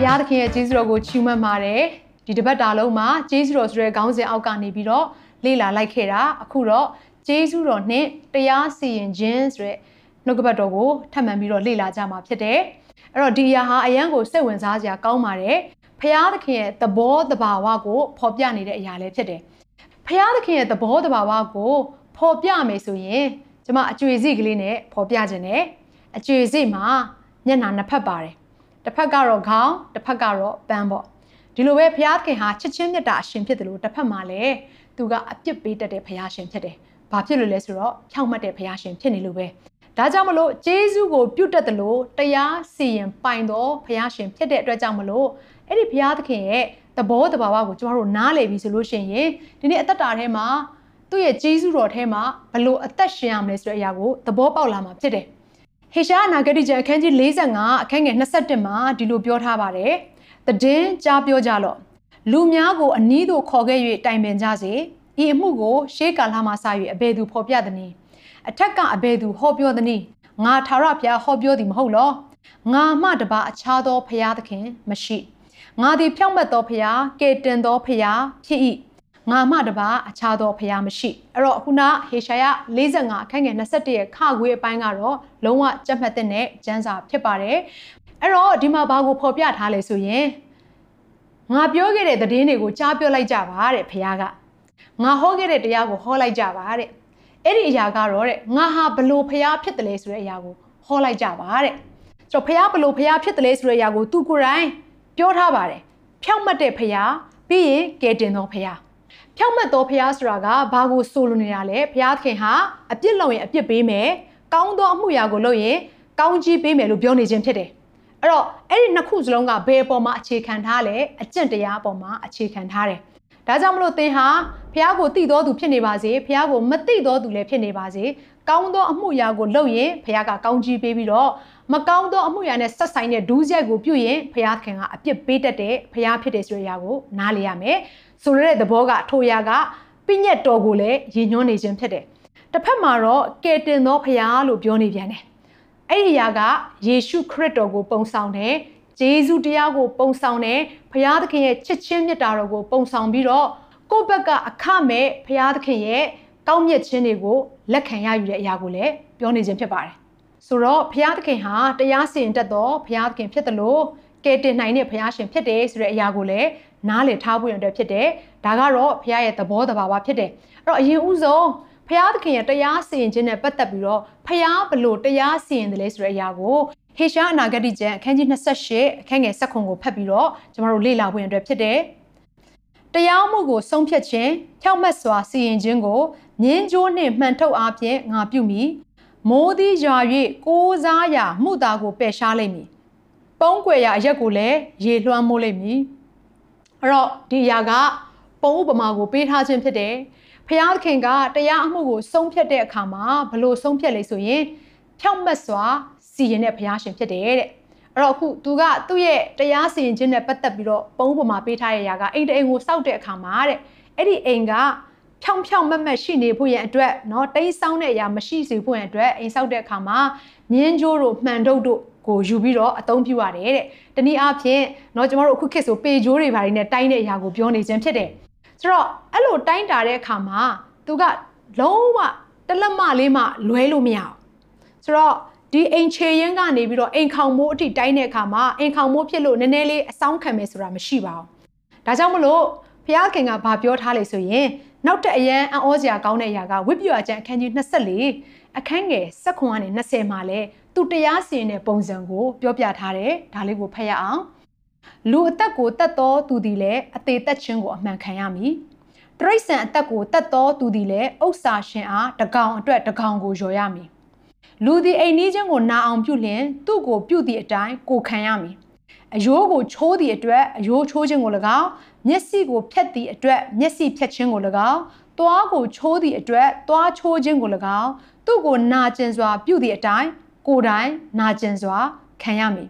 ဘုရားသခင်ရဲ့ကျေးဇူးတော်ကိုချီးမွမ်းပါတယ်ဒီတစ်ပတ်တာလုံးမှာကျေးဇူးတော်ဆိုတဲ့ခေါင်းစဉ်အောက်ကနေပြီးတော့လေ့လာလိုက်ခဲ့တာအခုတော့ကျေးဇူးတော်နဲ့တရားစီရင်ခြင်းဆိုတဲ့နှုတ်ကပတ်တော်ကိုထပ်မံပြီးတော့လေ့လာကြမှာဖြစ်တယ်အဲ့တော့ဒီအရာဟာအရန်ကိုစိတ်ဝင်စားစရာကောင်းပါတယ်ဘုရားသခင်ရဲ့သဘောတဘာဝကိုဖော်ပြနေတဲ့အရာလည်းဖြစ်တယ်ဘုရားသခင်ရဲ့သဘောတဘာဝကိုဖော်ပြမယ်ဆိုရင်ကျွန်မအကျွေစိကလေးနဲ့ဖော်ပြခြင်းနဲ့အကျွေစိမှာမျက်နှာနှစ်ဖက်ပါတယ် တစ်ဖက်ကတော့ခေါင်းတစ်ဖက်ကတော့ပန်းပေါ့ဒီလိုပဲဘုရားသခင်ဟာချစ်ချင်းမြတ်တာအရှင်ဖြစ်တယ်လို့တစ်ဖက်မှာလည်းသူကအပြစ်ပေးတတ်တဲ့ဘုရားရှင်ဖြစ်တယ်။ဘာဖြစ်လို့လဲဆိုတော့ဖြောင့်မတ်တဲ့ဘုရားရှင်ဖြစ်နေလို့ပဲ။ဒါကြောင့်မလို့ဂျေဇုကိုပြုတ်တတ်တယ်လို့တရားစီရင်ပိုင်တော်ဘုရားရှင်ဖြစ်တဲ့အတွက်ကြောင့်မလို့အဲ့ဒီဘုရားသခင်ရဲ့သဘောတဘာဝကိုကျမတို့နားလည်ပြီဆိုလို့ရှိရင်ဒီနေ့အသက်တာထဲမှာသူ့ရဲ့ဂျေဇုတော်ထဲမှာဘလို့အသက်ရှင်ရမလဲဆိုတဲ့အရာကိုသဘောပေါက်လာမှာဖြစ်တယ်။ ဟေရှာအနာဂတိကျမ်းအခန်းကြီး45အခန်းငယ်21မှာဒီလိုပြောထားပါတယ်။တည်င်းကြားပြောကြလော့။လူများကိုအနီးသို့ခေါ်ခဲ့၍တိုင်ပင်ကြစေ။ဤအမှုကိုရှေးကာလမှစ၍အဘယ်သူဖော်ပြသနည်း။အထက်ကအဘယ်သူဟောပြောသနည်း။ငါထာဝရဘုရားဟောပြောသည်မဟုတ်လော။ငါမှတပါအခြားသောဘုရားသခင်မရှိ။ငါသည်ဖြောင့်မတ်သောဘုရားကယ်တင်သောဘုရားဖြစ်၏။ ငါမှတပါအခြားသောဘုရားမရှိအဲ့တော့ခုနဟေရှာယ45အခန်းငယ်21ရဲ့ခခွေးအပိုင်းကတော့လုံးဝကြက်မှတ်တဲ့နဲ့ကျမ်းစာဖြစ်ပါတယ်အဲ့တော့ဒီမှာဘာကိုဖော်ပြထားလဲဆိုရင်ငါပြောခဲ့တဲ့သတင်းတွေကိုကြားပြောလိုက်ကြပါတဲ့ဘုရားကငါဟောခဲ့တဲ့တရားကိုဟောလိုက်ကြပါတဲ့အဲ့ဒီအရာကတော့တဲ့ငါဟာဘလို့ဘုရားဖြစ်တယ်လဲဆိုတဲ့အရာကိုဟောလိုက်ကြပါတဲ့ဆိုတော့ဘုရားဘလို့ဘုရားဖြစ်တယ်လဲဆိုတဲ့အရာကိုသူကိုယ်တိုင်ပြောထားပါတယ်ဖြောင့်မတ်တဲ့ဘုရားပြီးရင်ကယ်တင်တော်ဘုရား ဖြောင့်မတ်သောဖះဆိုတာကဘာကိုဆိုလိုနေတာလဲဖះခင်ဟာအပြစ်လုပ်ရင်အပြစ်ပေးမယ်ကောင်းသောအမှုရာကိုလုပ်ရင်ကောင်းကြီးပေးမယ်လို့ပြောနေခြင်းဖြစ်တယ်အဲ့တော့အဲ့ဒီနှစ်ခုစလုံးကဘယ်အပေါ်မှာအခြေခံထားလဲအကျင့်တရားအပေါ်မှာအခြေခံထားတယ်ဒါကြောင့်မလို့သင်ဟာဖះကိုတည်တော်သူဖြစ်နေပါစေဖះကိုမတည်တော်သူလည်းဖြစ်နေပါစေ ကောင်းသောအမှုရာကိုလုပ်ရင်ဖះကကောင်းကြီးပေးပြီးတော့မကောင်းသောအမှုရာနဲ့ဆက်ဆိုင်တဲ့ဒူးဆက်ကိုပြုရင်ဖះခင်ကအပြစ်ပေးတတ်တဲ့ဖះဖြစ်တယ်ဆိုတဲ့အရာကိုနားလည်ရမယ်ဆိုရတဲ့သဘောကထိုရာကပြည့်ညက်တော်ကိုလည်းရည်ညွှန်းနေခြင်းဖြစ်တယ်တစ်ဖက်မှာတော့ကယ်တင်သောဖះလို့ပြောနေပြန်တယ်အဲ့ဒီအရာကယေရှုခရစ်တော်ကိုပုံဆောင်တယ်ဂျေဇုတရားကိုပုံဆောင်တယ်ဖះသခင်ရဲ့ချစ်ချင်းမြတ်တာတော်ကိုပုံဆောင်ပြီးတော့ကိုယ့်ဘက်ကအခမဲ့ဖះသခင်ရဲ့ ကောင်းမြတ်ခြင်းတွေကိုလက်ခံရယူတဲ့အရာကိုလည်းပြောနေခြင်းဖြစ်ပါတယ်ဆိုတော့ဘုရားသခင်ဟာတရားစီရင်တတ်သောဘုရားသခင်ဖြစ်တယ်လို့ကယ်တင်နိုင်တဲ့ဘုရားရှင်ဖြစ်တယ်ဆိုတဲ့အရာကိုလည်းနားလည်ထားဖို့ရတဲ့ဖြစ်တယ်ဒါကတော့ဘုရားရဲ့သဘောတဘာဝဖြစ်တယ်အဲ့တော့အရင်ဦးဆုံးဘုရားသခင်ရဲ့တရားစီရင်ခြင်းနဲ့ပတ်သက်ပြီးတော့ဘုရားဘလို့တရားစီရင်တယ်လဲဆိုတဲ့အရာကိုဟေရှာအနာဂတိကျမ်းအခန်းကြီး28အခန်းငယ်7ကိုဖတ်ပြီးတော့ကျမတို့လေ့လာဖို့ရတဲ့ဖြစ်တယ် တရားမှုကိုဆုံးဖြတ်ခြင်းဖြောက်မတ်စွာစီရင်ခြင်းကိုမြင်းကြိုးနှင့်မှန်ထုတ်အားဖြင့်ငါပြုမိမိုးသည်ရွာ၍ကိုးစားရာမှုသားကိုပယ်ရှားလိမ့်မည်ပုံးကွယ်ရာအရက်ကိုလည်းရေလွှမ်းမိုးလိမ့်မည်အဲ့တော့ဒီအရာကပုံဥပမာကိုပေးထားခြင်းဖြစ်တယ်ဖျားခင်ကတရားအမှုကိုဆုံးဖြတ်တဲ့အခါမှာဘလို့ဆုံးဖြတ်လဲဆိုရင်ဖြောက်မတ်စွာစီရင်တဲ့ဘုရားရှင်ဖြစ်တယ်တဲ့ အဲ့တော့အခုသူကသူ့ရဲ့တရားစီရင်ခြင်းနဲ့ပတ်သက်ပြီးတော့ပုံဥပမာပေးထားတဲ့အရာကအိမ်တအိမ်ကိုစောက်တဲ့အခါမှာတဲ့အဲ့ဒီအိမ်ကဖြောင်ဖြောင်မက်မက်ရှိနေဖို့ရန်အတွက်เนาะတိတ်ဆောင်းတဲ့အရာမရှိစေဖို့ရန်အတွက်အိမ်ဆောက်တဲ့အခါမှာမြင်းကြိုးတို့မှန်တုပ်တို့ကိုယူပြီးတော့အသုံးပြုရတယ်တဲ့။တနည်းအားဖြင့်เนาะကျမတို့အခုခေတ်ဆိုပေကြိုးတွေဘာတွေနဲ့တိုင်းတဲ့အရာကိုပြောနေခြင်းဖြစ်တယ်။ဆိုတော့အဲ့လိုတိုင်းတာတဲ့အခါမှာသူကလုံးဝတလက်မလေးမှလွဲလို့မရအောင်။ဆိုတော့ ဒီအိမ်ချေရင်ကနေပြီးတော့အိမ်ခေါင်မိုးအထိတိုင်းတဲ့အခါမှာအိမ်ခေါင်မိုးဖြစ်လို့နည်းနည်းလေးအဆောင်ခံမယ်ဆိုတာမရှိပါဘူး။ဒါကြောင့်မလို့ဘုရားခင်ကဗာပြောထားလေဆိုရင်နောက်တဲ့အရန်အံ့ဩစရာကောင်းတဲ့အရာကဝိပ္ပယကျမ်းအခန်းကြီး24အခန်းငယ်16ကနေ20မှာလဲသူတရားစီရင်တဲ့ပုံစံကိုပြောပြထားတယ်ဒါလေးကိုဖတ်ရအောင်လူအသက်ကိုတတ်သောသူသည်လည်းအသေးသက်ခြင်းကိုအမှန်ခံရမည်တရိษံအသက်ကိုတတ်သောသူသည်လည်းဥစ္စာရှင်အားတကောင်အတွက်တကောင်ကိုလျော်ရမည် လူသည်အိမ်နီးချင်းကိုနာအောင်ပြုလျင်သူ့ကိုပြုသည့်အတိုင်းကိုခံရမည်အယိုးကိုချိုးသည့်အတွက်အယိုးချိုးခြင်းကို၎င်းမျက်စိကိုဖြတ်သည့်အတွက်မျက်စိဖြတ်ခြင်းကို၎င်းသွားကိုချိုးသည့်အတွက်သွားချိုးခြင်းကို၎င်းသူ့ကိုနာကျင်စွာပြုသည့်အတိုင်းကိုယ်တိုင်နာကျင်စွာခံရမည်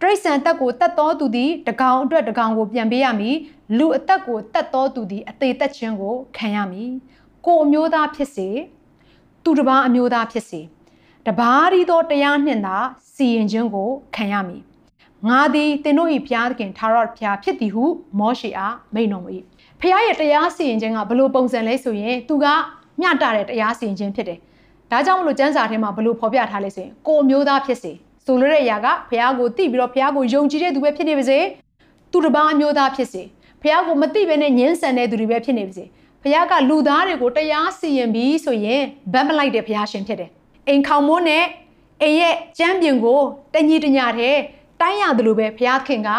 တရိษံတက်ကိုတက်တော်သူသည်တကောင်အတွက်တကောင်ကိုပြန်ပေးရမည်လူအသက်ကိုတက်တော်သူသည်အသေးသက်ခြင်းကိုခံရမည်ကိုအမျိုးသားဖြစ်စေသူတစ်ပါးအမျိုးသားဖြစ်စေ တပါးဒီသောတရားနှင့်သာစီရင်ခြင်းကိုခံရမည်ငါသည်သင်တို့၏ဘုရားသခင်သာရဘုရားဖြစ်သည်ဟုမောရှေအားမိန့်တော်မူ၏ဖခင်ရဲ့တရားစီရင်ခြင်းကဘလို့ပုံစံလဲဆိုရင်သူကမျှတတဲ့တရားစီရင်ခြင်းဖြစ်တယ်ဒါကြောင့်မလို့ကျမ်းစာထဲမှာဘလို့ဖော်ပြထားလဲဆိုရင်ကိုအမျိုးသားဖြစ်စေဆိုလိုတဲ့အရာကဖခင်ကိုသိပြီးတော့ဖခင်ကိုယုံကြည်တဲ့သူပဲဖြစ်နေပါစေသူတစ်ပါးအမျိုးသားဖြစ်စေဖခင်ကိုမသိဘဲနဲ့ညှင်းဆန်တဲ့သူတွေပဲဖြစ်နေပါစေဖခင်ကလူသားတွေကိုတရားစီရင်ပြီးဆိုရင်ဗတ်မလိုက်တဲ့ဖခင်ရှင်ဖြစ်တယ် အိမ်ခေါင်မိုးနဲ့အိမ်ရဲ့ကျမ်းပြင်ကိုတညီတညာတဲ့တိုင်းရတယ်လို့ပဲဘုရားခင်က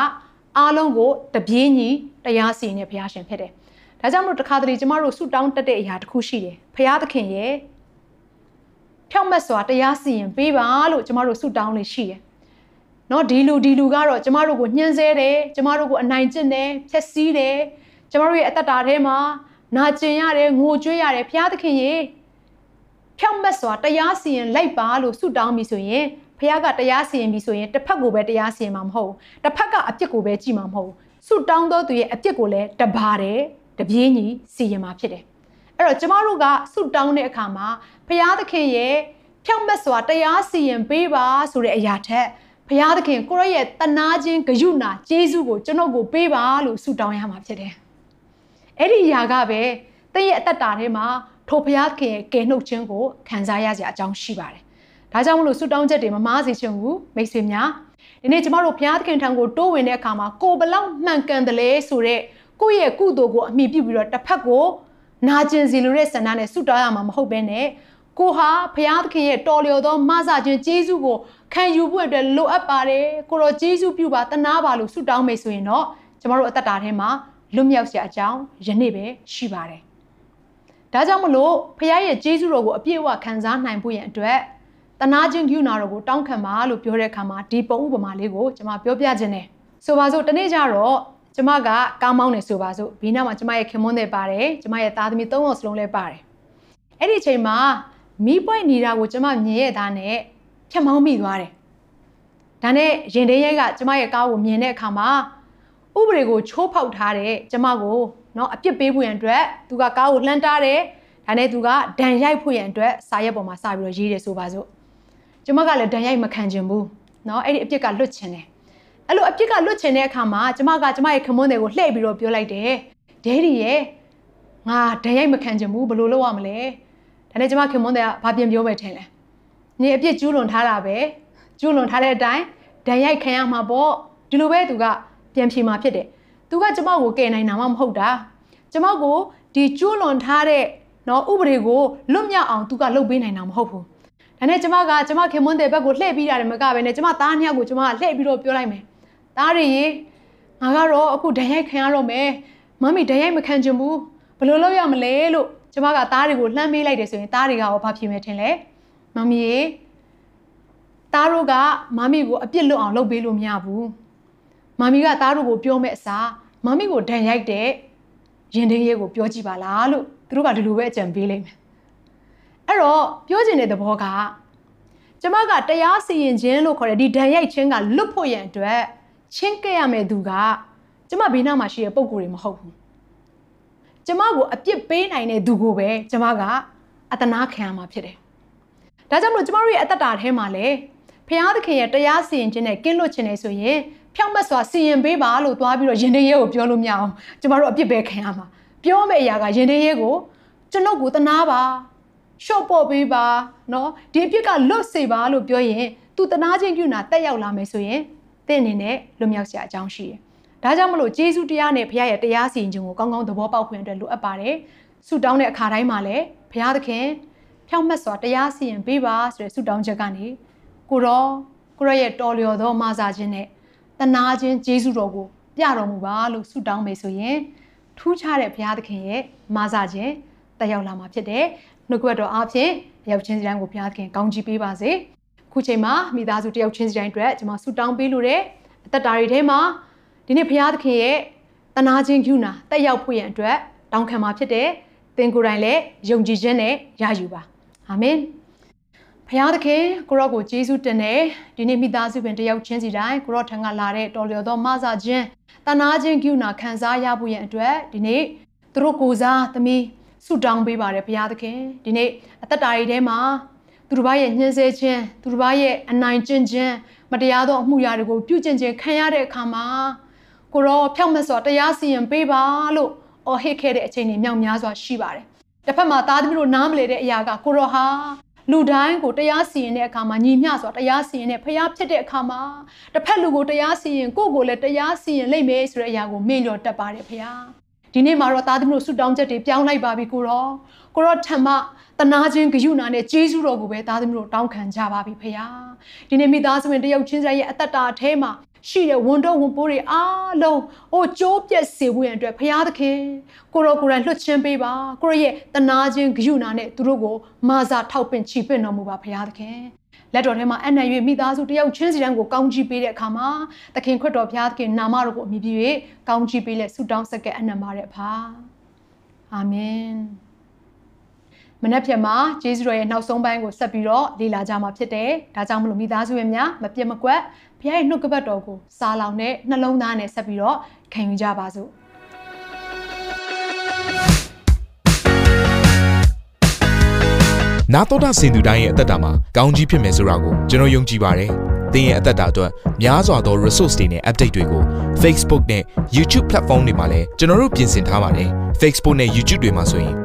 အားလုံးကိုတပြေးညီတရားစီရင်တဲ့ဘုရားရှင်ဖြစ်တယ်။ဒါကြောင့်မို့တခါတလေကျမတို့ဆုတောင်းတက်တဲ့အရာတစ်ခုရှိတယ်။ဘုရားသခင်ရဲ့ဖြောက်မတ်စွာတရားစီရင်ပေးပါလို့ကျမတို့ဆုတောင်းလေးရှိတယ်။နော်ဒီလူဒီလူကတော့ကျမတို့ကိုညှင်းဆဲတယ်ကျမတို့ကိုအနိုင်ကျင့်တယ်ဖျက်ဆီးတယ်ကျမတို့ရဲ့အသက်တာထဲမှာနာကျင်ရတယ်ငိုကြွေးရတယ်ဘုရားသခင်ရဲ့ ဖြောက်မတ်စွာတရားစီရင်လိုက်ပါလို့ဆုတောင်းပြီဆိုရင်ဖះကတရားစီရင်ပြီဆိုရင်တစ်ဖက်ကိုပဲတရားစီရင်မှာမဟုတ်ဘူးတစ်ဖက်ကအပြစ်ကိုပဲကြည့်မှာမဟုတ်ဘူးဆုတောင်းသောသူရဲ့အပြစ်ကိုလည်းတပါတယ်တပြေးညီစီရင်မှာဖြစ်တယ်အဲ့တော့ကျမတို့ကဆုတောင်းတဲ့အခါမှာဖះသခင်ရဲ့ဖြောင့်မတ်စွာတရားစီရင်ပေးပါဆိုတဲ့အရာထက်ဘုရားသခင်ကိုရရဲ့တနာခြင်းဂရုဏာကျေးဇူးကိုကျွန်တော်ကိုပေးပါလို့ဆုတောင်းရမှာဖြစ်တယ်။အဲ့ဒီအရာကပဲတင့်ရဲ့အသက်တာထဲမှာ ထိုဘုရားသခင်ရဲ့ကယ်နှုတ်ခြင်းကိုခံစားရစရာအကြောင်းရှိပါတယ်ဒါကြောင့်မလို့ဆုတောင်းချက်တွေမမားစေချင်ဘူးမိတ်ဆွေများဒီနေ့ကျမတို့ဘုရားသခင်ထံကိုတိုးဝင်တဲ့အခါမှာကိုဘလောက်မှန်ကန်တယ်လဲဆိုတော့ကိုယ့်ရဲ့ကုသိုလ်ကိုအမိပြုပြီးတော့တစ်ဖက်ကိုနာကျင်စီလိုတဲ့ဆန္ဒနဲ့ဆုတောင်းရမှာမဟုတ်ဘဲနဲ့ကိုဟာဘုရားသခင်ရဲ့တော်လျော်သောမဆခြင်းကျေးဇူးကိုခံယူဖို့အတွက်လိုအပ်ပါတယ်ကိုရောကျေးဇူးပြုပါတနာပါလို့ဆုတောင်းမယ်ဆိုရင်တော့ကျမတို့အသက်တာထဲမှာလွတ်မြောက်စရာအကြောင်းယနေ့ပဲရှိပါတယ် ဒါကြောင့်မလို့ဖခင်ရဲ့ကျေးဇူးတော်ကိုအပြည့်အဝခံစားနိုင်ဖို့ရန်အတွက်တနာချင်းယူနာတော်ကိုတောင်းခံပါလို့ပြောတဲ့အခါမှာဒီပုံဥပမာလေးကိုကျွန်မပြောပြခြင်းတယ်ဆိုပါစို့တနေ့ကျတော့ကျမကကားမောင်းနေဆိုပါစို့ဘေးနားမှာကျမရဲ့ခင်မွန်းတွေပါတယ်ကျမရဲ့သားသမီး၃ယောက်စလုံးလည်းပါတယ်အဲ့ဒီအချိန်မှာမီးပွိုက်နေတာကိုကျမမြင်ရတဲ့နဲ့ဖြတ်မောင်းမိသွားတယ်ဒါနဲ့ရင်ထဲရဲကကျမရဲ့ကားကိုမြင်တဲ့အခါမှာဥပဒေကိုချိုးဖောက်ထားတဲ့ကျမကို နော်အပြစ်ပေးဖို့ရန်အတွက်သူကကားကိုလှမ်းတားတယ်ဒါနဲ့သူကဒဏ်ရိုက်ဖို့ရန်အတွက်စာရက်ပေါ်မှာစပြီးတော့ရေးတယ်ဆိုပါစို့ကျွန်မကလည်းဒဏ်ရိုက်မခံချင်ဘူးနော်အဲ့ဒီအပြစ်ကလွတ်ချင်တယ်အဲ့လိုအပြစ်ကလွတ်ချင်တဲ့အခါမှာကျမကကျမရဲ့ခမွန်းတွေကိုလှည့်ပြီးတော့ပြောလိုက်တယ်ဒဲဒီရဲ့ငါဒဏ်ရိုက်မခံချင်ဘူးဘယ်လိုလုပ်ရမလဲဒါနဲ့ကျမခင်မွန်းတဲ့ကဘာပြင်ပြောပဲထင်လဲနင်အပြစ်ကျူးလွန်ထားတာပဲကျူးလွန်ထားတဲ့အတိုင်းဒဏ်ရိုက်ခံရမှာပေါ့ဒီလိုပဲသူကပြန်ဖြေမှာဖြစ်တယ် သူကကျမကိုကယ်နိုင်တာမှမဟုတ်တာကျမကိုဒီကျူးလွန်ထားတဲ့နော်ဥပဒေကိုလွတ်မြောက်အောင်သူကလုပ်ပေးနိုင်တာမဟုတ်ဘူးဒါနဲ့ကျမကကျမခင်မွန်းတဲ့ဘက်ကိုလှည့်ပြီးရတယ်မကပဲနဲ့ကျမသားနှစ်ယောက်ကိုကျမကလှည့်ပြီးတော့ပြောလိုက်မယ်သားတွေရေငါကတော့အခုဒဏ်ရိုက်ခံရတော့မယ်မမီဒဏ်ရိုက်မခံချင်ဘူးဘယ်လိုလုပ်ရမလဲလို့ကျမကသားတွေကိုလှမ်းမေးလိုက်တယ်ဆိုရင်သားတွေကရောဘာဖြစ်မယ်ထင်လဲမမီရေသားတို့ကမမီကိုအပြစ်လွတ်အောင်လုပ်ပေးလို့မရဘူး မမီကသားတို့ကိုပြောမဲ့အစားမမီကိုဒဏ်ရိုက်တဲ့ရင်တင်းရဲကိုပြောကြည့်ပါလားလို့သူတို့ကဒီလိုပဲအကြံပေးလိုက်မယ်အဲ့တော့ပြောချင်တဲ့သဘောကကျမကတရားစီရင်ခြင်းလို့ခေါ်တဲ့ဒီဒဏ်ရိုက်ခြင်းကလွတ်ဖို့ရန်အတွက်ချင်းကဲ့ရမယ့်သူကကျမဘေးနားမှာရှိတဲ့ပုံကိုယ်တွေမဟုတ်ဘူးကျမကိုအပြစ်ပေးနိုင်တဲ့သူကိုပဲကျမကအတနာခံရမှာဖြစ်တယ်ဒါကြောင့်မလို့ကျမတို့ရဲ့အသက်တာထဲမှာလည်း ဖျားသခင်ရဲ့တရားစီရင်ခြင်းနဲ့ကင်းလွတ်ခြင်းနဲ့ဆိုရင်ဖြောင့်မတ်စွာစီရင်ပေးပါလို့သွားပြီးတော့ယင်တရေကိုပြောလို့မရအောင်ကျမတို့အပြစ်ပဲခံရမှာပြောမယ့်အရာကယင်တရေကိုကျွန်ုပ်ကိုတနာပါရှော့ပေါ်ပေးပါနော်ဒီအပြစ်ကလွတ်စေပါလို့ပြောရင်သူတနာချင်းပြုနာတက်ရောက်လာမယ်ဆိုရင်တင့်အနေနဲ့လွတ်မြောက်စရာအကြောင်းရှိတယ်။ဒါကြောင့်မလို့ဂျေစုတရားနဲ့ဘုရားရဲ့တရားစီရင်ခြင်းကိုကောင်းကောင်းသဘောပေါက်ခွင့်အတွက်လိုအပ်ပါတယ်။ဆုတောင်းတဲ့အခါတိုင်းမှာလည်းဘုရားသခင်ဖြောင့်မတ်စွာတရားစီရင်ပေးပါဆိုတဲ့ဆုတောင်းချက်ကနေ ကိုရောကိုရရဲ့တော်လျော်သောမာစာခြင်းနဲ့တနာခြင်းဂျေစုတော်ကိုပြတော်မူပါလို့ဆုတောင်းမယ်ဆိုရင်ထူးခြားတဲ့ဘုရားသခင်ရဲ့မာစာခြင်းတက်ရောက်လာမှာဖြစ်တယ်။နှုတ်ကပတ်တော်အားဖြင့်ရောက်ချင်းစီတိုင်းကိုဘုရားသခင်ကောင်းချီးပေးပါစေ။ခုချိန်မှာမိသားစုတယောက်ချင်းစီတိုင်းအတွက်ကျွန်မဆုတောင်းပေးလို့တဲ့အသက်တာတွေထဲမှာဒီနေ့ဘုရားသခင်ရဲ့တနာခြင်းကျူနာတက်ရောက်ဖို့ရန်အတွက်တောင်းခံမှာဖြစ်တယ်သင်ကိုယ်တိုင်လည်းယုံကြည်ခြင်းနဲ့ရယူပါအာမင် ဖခင်သခင်ကိုရော့ကိုယေရှုတင်တယ်ဒီနေ့မိသားစုပင်တယောက်ချင်းစီတိုင်းကိုရော့ထံကလာတဲ့တော်လျော်သောမဆာခြင်းတနာခြင်းကျူနာခံစားရဖို့ရန်အတွက်ဒီနေ့သူတို့ကိုစားသမီးဆုတောင်းပေးပါတယ်ဘုရားသခင်ဒီနေ့အသက်တာတွေထဲမှာသူတို့ဘာရဲ့ညှင်းဆဲခြင်းသူတို့ဘာရဲ့အနိုင်ကျင့်ခြင်းမတရားသောအမှုရာတွေကိုပြုကျင့်ခြင်းခံရတဲ့အခါမှာကိုရောဖြောက်မတ်စွာတရားစီရင်ပေးပါလို့အော်ဟစ်ခဲ့တဲ့အချိန်တွေမြောက်များစွာရှိပါတယ်တစ်ဖက်မှာသားသမီးတို့နားမလည်တဲ့အရာကကိုရောဟာ လူတိုင်းကိုတရားစီရင်တဲ့အခါမှာညီမျှစွာတရားစီရင်တဲ့ဖျားဖြစ်တဲ့အခါမှာတစ်ဖက်လူကိုတရားစီရင်ကိုယ့်ကိုလည်းတရားစီရင်လိမ့်မယ်ဆိုတဲ့အရာကိုမေ့လျော့တတ်ပါတယ်ဖျားဒီနေ့မှာတော့သားသမီးတို့ဆုတောင်းချက်တွေပြောင်းလိုက်ပါပြီကိုရောကိုရောထံမှတနာခြင်းဂယုဏနဲ့ကျေးဇူးတော်ကိုပဲသားသမီးတို့တောင်းခံကြပါပြီဖခင်ဒီနေ့မိသားစုဝင်တယောက်ချင်းစီရဲ့အသက်တာအထဲမှာ ရှိတဲ့ဝန်တော့ဝန်ပိုးတွေအားလုံးဟိုကြိုးပြက်စေဖို့ရန်အတွက်ဖခင်သခင်ကိုရောကိုယ်တိုင်လွှတ်ချင်းပေးပါကိုရောရဲ့တနာခြင်းဂယုဏနဲ့သူတို့ကိုမာစာထောက်ပင့်ချီပင့်တော်မူပါဖခင်သခင်လက်တော်ထဲမှာအနံ့၍မိသားစုတယောက်ချင်းစီတိုင်းကိုကောင်းချီးပေးတဲ့အခါမှာသခင်ခွတ်တော်ဘုရားသခင်နာမတော်ကိုအမိပြု၍ကောင်းချီးပေးလက်ဆုတောင်းဆက်ကအနံ့ပါတဲ့ဖာအာမင် မနေ့ဖြန်မှာဂျေဇုတော်ရဲ့နောက်ဆုံးပိုင်းကိုဆက်ပြီးတော့လေ့လာကြမှာဖြစ်တယ်။ဒါကြောင့်မလို့မိသားစုရဲ့များမပြတ်မကွက်ဘုရားရဲ့နှုတ်ကပတ်တော်ကိုစားလောင်တဲ့နှလုံးသားနဲ့ဆက်ပြီးတော့ခံယူကြပါစို့။နာတော်တာစင်သူတိုင်းရဲ့အသက်တာမှာကောင်းကြီးဖြစ်မယ်ဆိုတာကိုကျွန်တော်ယုံကြည်ပါတယ်။သင်ရဲ့အသက်တာအတွက်များစွာသော resource တွေနဲ့ update တွေကို Facebook နဲ့ YouTube platform တွေမှာလည်းကျွန်တော်တို့ပြင်ဆင်ထားပါတယ်။ Facebook နဲ့ YouTube တွေမှာဆိုရင်